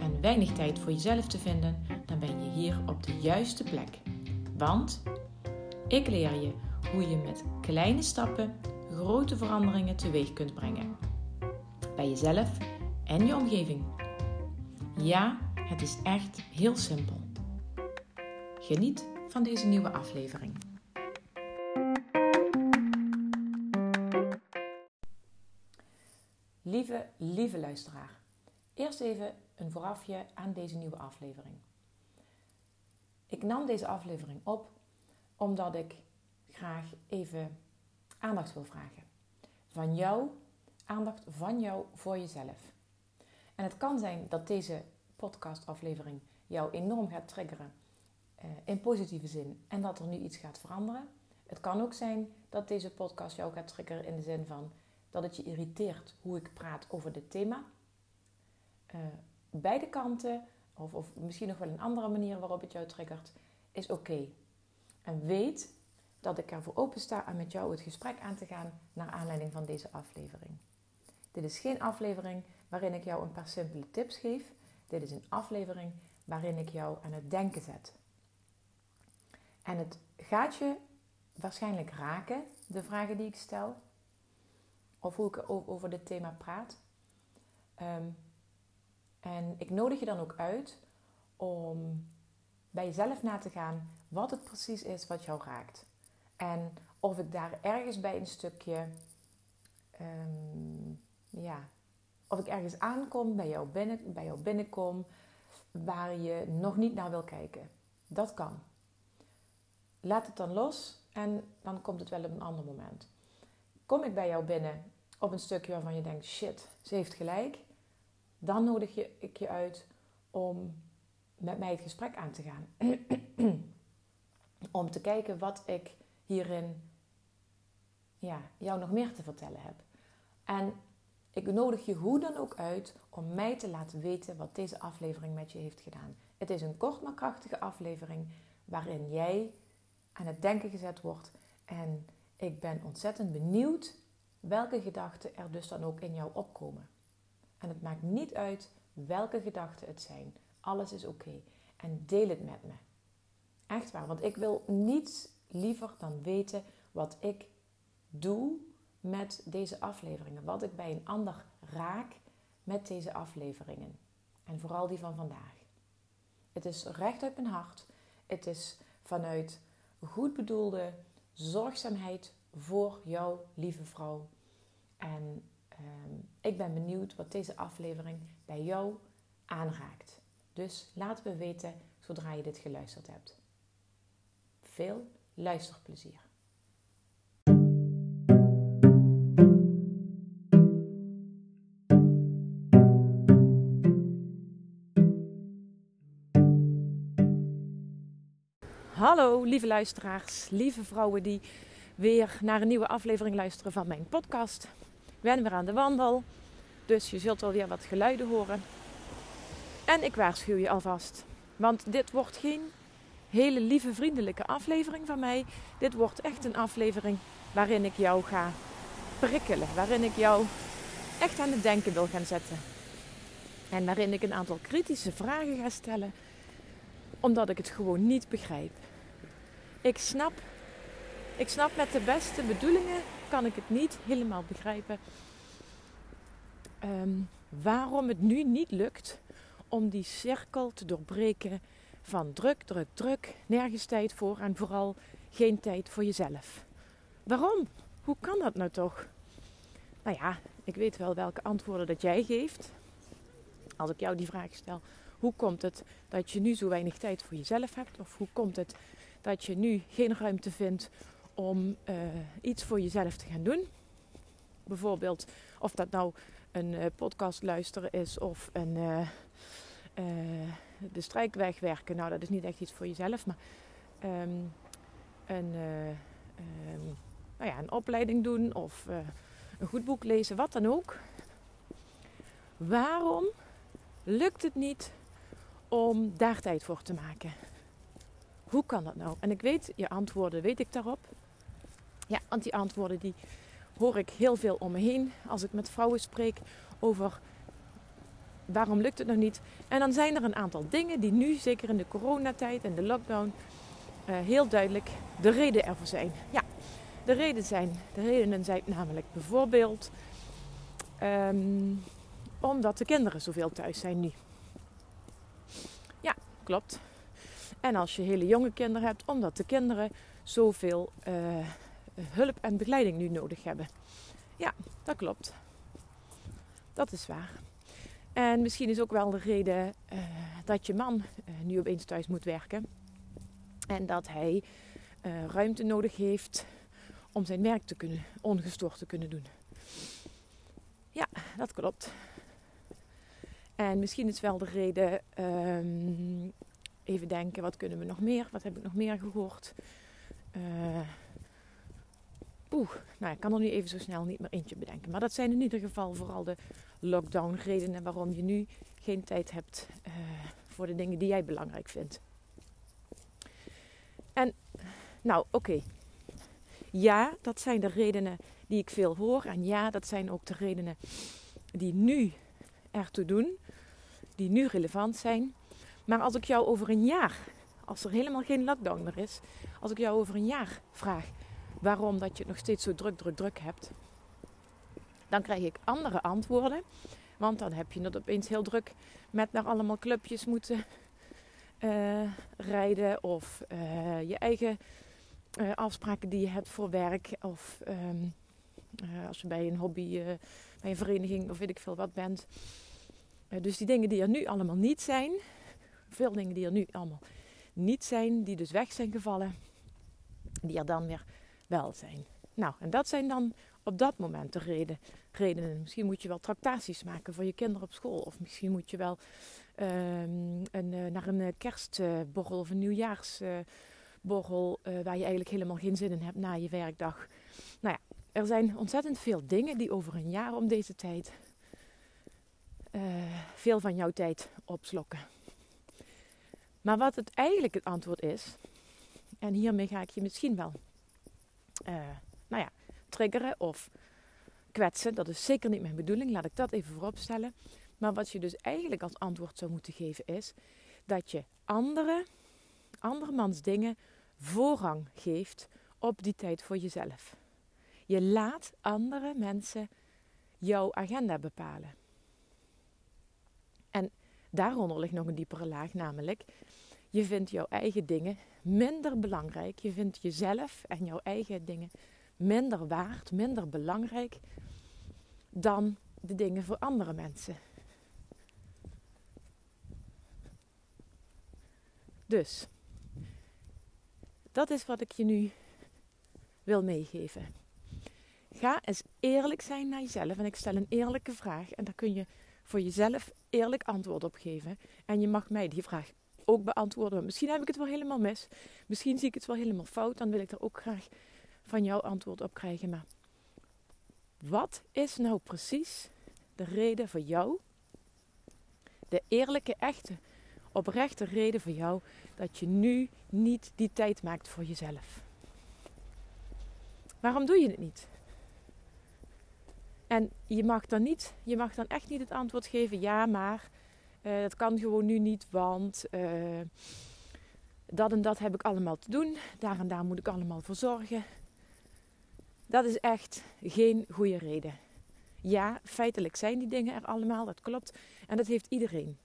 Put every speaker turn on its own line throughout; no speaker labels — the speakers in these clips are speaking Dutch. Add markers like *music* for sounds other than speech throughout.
en weinig tijd voor jezelf te vinden, dan ben je hier op de juiste plek. Want ik leer je hoe je met kleine stappen grote veranderingen teweeg kunt brengen. Bij jezelf en je omgeving. Ja, het is echt heel simpel. Geniet van deze nieuwe aflevering. Lieve, lieve luisteraar. Eerst even een voorafje aan deze nieuwe aflevering. Ik nam deze aflevering op omdat ik graag even aandacht wil vragen. Van jou, aandacht van jou voor jezelf. En het kan zijn dat deze podcastaflevering jou enorm gaat triggeren uh, in positieve zin en dat er nu iets gaat veranderen. Het kan ook zijn dat deze podcast jou gaat triggeren in de zin van dat het je irriteert hoe ik praat over dit thema. Uh, beide kanten, of, of, misschien nog wel een andere manier waarop het jou triggert, is oké. En weet dat ik ervoor open sta om met jou het gesprek aan te gaan naar aanleiding van deze aflevering. Dit is geen aflevering waarin ik jou een paar simpele tips geef. Dit is een aflevering waarin ik jou aan het denken zet. En het gaat je waarschijnlijk raken, de vragen die ik stel, of hoe ik over dit thema praat. Um, en ik nodig je dan ook uit om bij jezelf na te gaan wat het precies is wat jou raakt. En of ik daar ergens bij een stukje, um, ja, of ik ergens aankom, bij jou, binnen, bij jou binnenkom, waar je nog niet naar wil kijken. Dat kan. Laat het dan los en dan komt het wel op een ander moment. Kom ik bij jou binnen op een stukje waarvan je denkt: shit, ze heeft gelijk dan nodig je, ik je uit om met mij het gesprek aan te gaan. *clears throat* om te kijken wat ik hierin ja, jou nog meer te vertellen heb. En ik nodig je hoe dan ook uit om mij te laten weten wat deze aflevering met je heeft gedaan. Het is een kort maar krachtige aflevering waarin jij aan het denken gezet wordt. En ik ben ontzettend benieuwd welke gedachten er dus dan ook in jou opkomen. En het maakt niet uit welke gedachten het zijn. Alles is oké. En deel het met me. Echt waar, want ik wil niets liever dan weten wat ik doe met deze afleveringen. Wat ik bij een ander raak met deze afleveringen. En vooral die van vandaag. Het is recht uit mijn hart. Het is vanuit goed bedoelde zorgzaamheid voor jouw lieve vrouw. En Ehm, ik ben benieuwd wat deze aflevering bij jou aanraakt. Dus laat me weten zodra je dit geluisterd hebt. Veel luisterplezier. Hallo lieve luisteraars, lieve vrouwen die weer naar een nieuwe aflevering luisteren van mijn podcast. Ben weer aan de wandel. Dus je zult alweer wat geluiden horen. En ik waarschuw je alvast. Want dit wordt geen hele lieve, vriendelijke aflevering van mij. Dit wordt echt een aflevering waarin ik jou ga prikkelen. Waarin ik jou echt aan het denken wil gaan zetten. En waarin ik een aantal kritische vragen ga stellen. Omdat ik het gewoon niet begrijp. Ik snap, ik snap met de beste bedoelingen kan ik het niet helemaal begrijpen ehm, waarom het nu niet lukt om die cirkel te doorbreken van druk, druk, druk, nergens tijd voor en vooral geen tijd voor jezelf. Waarom? Hoe kan dat nou toch? Nou ja, ik weet wel welke antwoorden dat jij geeft. Als ik jou die vraag stel, hoe komt het dat je nu zo weinig tijd voor jezelf hebt? Of hoe komt het dat je nu geen ruimte vindt om uh, iets voor jezelf te gaan doen. Bijvoorbeeld of dat nou een uh, podcast luisteren is of een, uh, de strijk wegwerken. Nou, dat is niet echt iets voor jezelf, maar ehm, een, uh, nou ja, een opleiding doen of een goed boek lezen, wat dan ook. Waarom lukt het niet om daar tijd voor te maken? Hoe kan dat nou? En ik weet, je antwoorden weet ik daarop. Ja, want die antwoorden die hoor ik heel veel om me heen als ik met vrouwen spreek over waarom lukt het nog niet. En dan zijn er een aantal dingen die nu, zeker in de coronatijd en de lockdown, uh, heel duidelijk de reden ervoor zijn. Ja, de, reden zijn, de redenen zijn namelijk bijvoorbeeld um, omdat de kinderen zoveel thuis zijn nu. Ja, klopt. En als je hele jonge kinderen hebt, omdat de kinderen zoveel uh, hulp en begeleiding nu nodig hebben. Ja, dat klopt. Dat is waar. En misschien is ook wel de reden uh, dat je man uh, nu opeens thuis moet werken. En dat hij uh, ruimte nodig heeft om zijn werk te kunnen, ongestoord te kunnen doen. Ja, dat klopt. En misschien is wel de reden, um, even denken, wat kunnen we nog meer? Wat heb ik nog meer gehoord? Oeh, nou ik kan er nu even zo snel niet meer eentje bedenken. Maar dat zijn in ieder geval vooral de lockdown redenen waarom je nu geen tijd hebt uh, voor de dingen die jij belangrijk vindt. En nou, oké. Ja, dat zijn de redenen die ik veel hoor. En ja, dat zijn ook de redenen die nu ertoe doen. Die nu relevant zijn. Maar als ik jou over een jaar, als er helemaal geen lockdown meer is, als ik jou over een jaar vraag waarom dat je het nog steeds zo druk, druk, druk hebt, dan krijg ik andere antwoorden. Want dan heb je het opeens heel druk met naar allemaal clubjes moeten uh, rijden. Of uh, je eigen uh, afspraken die je hebt voor werk. Of um, als je bij een hobby, bij een vereniging of weet ik veel wat bent. dus die dingen die er nu allemaal niet zijn. Veel dingen die er nu allemaal niet zijn. Die dus weg zijn gevallen. Die er dan weer Nou, en dat zijn dan op dat moment de reden, redenen. Misschien moet je wel tractaties maken voor je kinderen op school. Of misschien moet je wel um, een, uh, naar een kerstborrel of een nieuwjaarsborrel... Uh, waar je eigenlijk helemaal geen zin in hebt na je werkdag. Nou ja, er zijn ontzettend veel dingen die over een jaar om deze tijd... Veel van jouw tijd opslokken. Maar wat het eigenlijk het antwoord is... En hiermee ga ik je misschien wel uh, nou ja, triggeren of kwetsen. Dat is zeker niet mijn bedoeling, laat ik dat even vooropstellen. Maar wat je dus eigenlijk als antwoord zou moeten geven is dat je andere, andermans dingen voorrang geeft op die tijd voor jezelf. Je laat andere mensen jouw agenda bepalen. En daaronder ligt nog een diepere laag, namelijk je vindt jouw eigen dingen minder belangrijk. Je vindt jezelf en jouw eigen dingen minder waard, minder belangrijk dan de dingen voor andere mensen. Dus, dat is wat ik je nu wil meegeven. Ga eens eerlijk zijn naar jezelf. En ik stel een eerlijke vraag. En daar kun je voor jezelf eerlijk antwoord op geven. En je mag mij die vraag ook beantwoorden. Misschien heb ik het wel helemaal mis. Misschien zie ik het wel helemaal fout. Dan wil ik er ook graag van jou antwoord op krijgen. Maar wat is nou precies de reden voor jou? De eerlijke, echte, oprechte reden voor jou dat je nu niet die tijd maakt voor jezelf. Waarom doe je het niet? En je mag dan niet, je mag dan echt niet het antwoord geven, ja, maar uh, dat kan gewoon nu niet, want uh, dat en dat heb ik allemaal te doen. Daar en daar moet ik allemaal voor zorgen. Dat is echt geen goede reden. Ja, feitelijk zijn die dingen er allemaal, dat klopt. En dat heeft iedereen.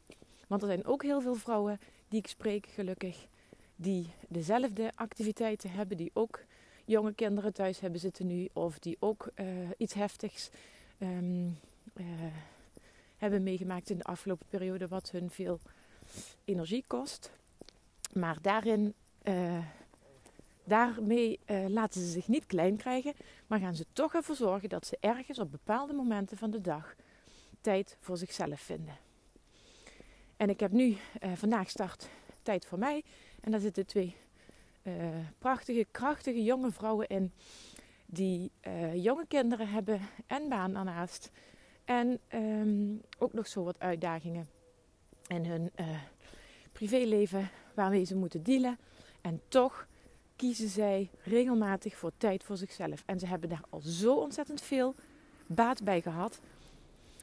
Want er zijn ook heel veel vrouwen die ik spreek, gelukkig, die dezelfde activiteiten hebben, die ook jonge kinderen thuis hebben zitten nu, of die ook uh, iets heftigs uh, hebben meegemaakt in de afgelopen periode, wat hun veel energie kost. Maar daarin, uh, daarmee uh, laten ze zich niet klein krijgen, maar gaan ze toch ervoor zorgen dat ze ergens op bepaalde momenten van de dag tijd voor zichzelf vinden. En ik heb nu uh, vandaag start tijd voor mij. En daar zitten twee prachtige, krachtige jonge vrouwen in. Die jonge kinderen hebben en baan daarnaast. En um, ook nog zo wat uitdagingen in hun privéleven waarmee ze moeten dealen. En toch kiezen zij regelmatig voor tijd voor zichzelf. En ze hebben daar al zo ontzettend veel baat bij gehad.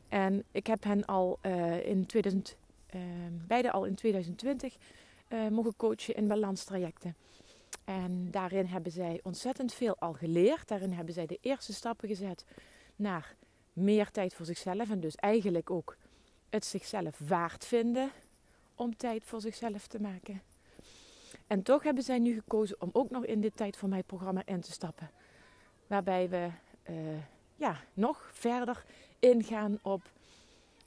En ik heb hen al uh, in 2000, uh, beide al in 2020 uh, mogen coachen in balanstrajecten. En daarin hebben zij ontzettend veel al geleerd. Daarin hebben zij de eerste stappen gezet naar meer tijd voor zichzelf. En dus eigenlijk ook het zichzelf waard vinden om tijd voor zichzelf te maken. En toch hebben zij nu gekozen om ook nog in dit Tijd voor Mij programma in te stappen. Waarbij we uh, ja, nog verder ingaan op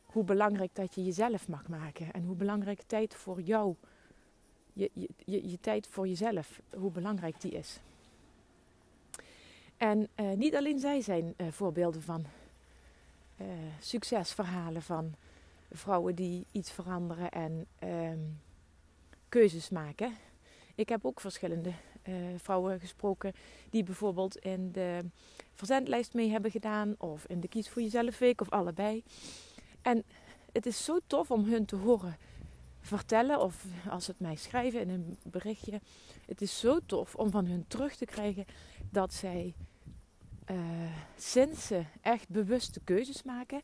hoe belangrijk dat je jezelf mag maken. En hoe belangrijk tijd voor jou, je, je, je, tijd voor jezelf, hoe belangrijk die is. En uh, niet alleen zij zijn uh, voorbeelden van succesverhalen van vrouwen die iets veranderen en ehm, keuzes maken. Ik heb ook verschillende uh, vrouwen gesproken die bijvoorbeeld in de verzendlijst mee hebben gedaan, of in de Kies voor Jezelf Week, of allebei. En het is zo tof om hun te horen vertellen, of als ze het mij schrijven in een berichtje. Het is zo tof om van hun terug te krijgen dat zij uh, sinds ze echt bewuste keuzes maken,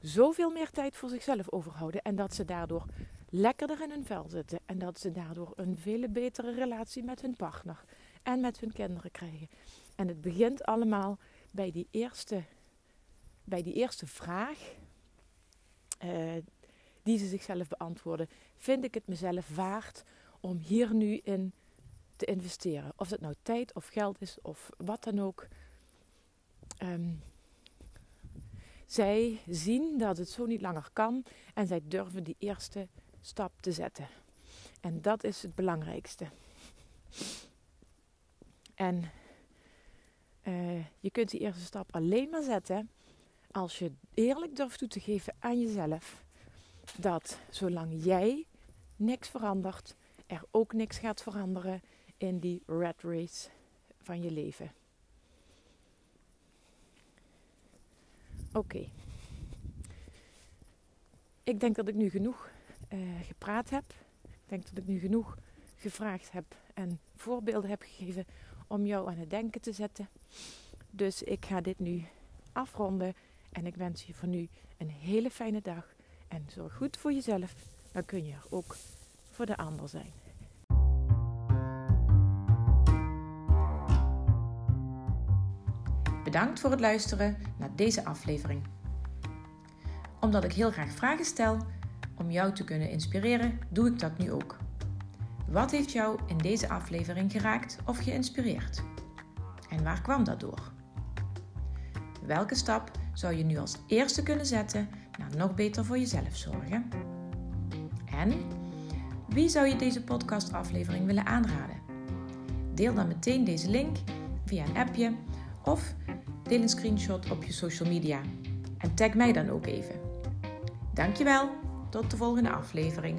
zoveel meer tijd voor zichzelf overhouden. En dat ze daardoor lekkerder in hun vel zitten. En dat ze daardoor een veel betere relatie met hun partner en met hun kinderen krijgen. En het begint allemaal bij die eerste, bij die eerste vraag uh, die ze zichzelf beantwoorden. Vind ik het mezelf waard om hier nu in te investeren? Of het nou tijd of geld is of wat dan ook. Um, zij zien dat het zo niet langer kan en zij durven die eerste stap te zetten. En dat is het belangrijkste. En uh, je kunt die eerste stap alleen maar zetten als je eerlijk durft toe te geven aan jezelf dat zolang jij niks verandert, er ook niks gaat veranderen in die red race van je leven. Oké. Ik denk dat ik nu genoeg uh, gepraat heb. Ik denk dat ik nu genoeg gevraagd heb en voorbeelden heb gegeven om jou aan het denken te zetten. Dus ik ga dit nu afronden en ik wens je voor nu een hele fijne dag. En zorg goed voor jezelf, dan kun je er ook voor de ander zijn.
Bedankt voor het luisteren naar deze aflevering. Omdat ik heel graag vragen stel om jou te kunnen inspireren, doe ik dat nu ook. Wat heeft jou in deze aflevering geraakt of geïnspireerd? En waar kwam dat door? Welke stap zou je nu als eerste kunnen zetten naar nog beter voor jezelf zorgen? En wie zou je deze podcastaflevering willen aanraden? Deel dan meteen deze link via een appje of deel een screenshot op je social media. En tag mij dan ook even. Dankjewel, tot de volgende aflevering.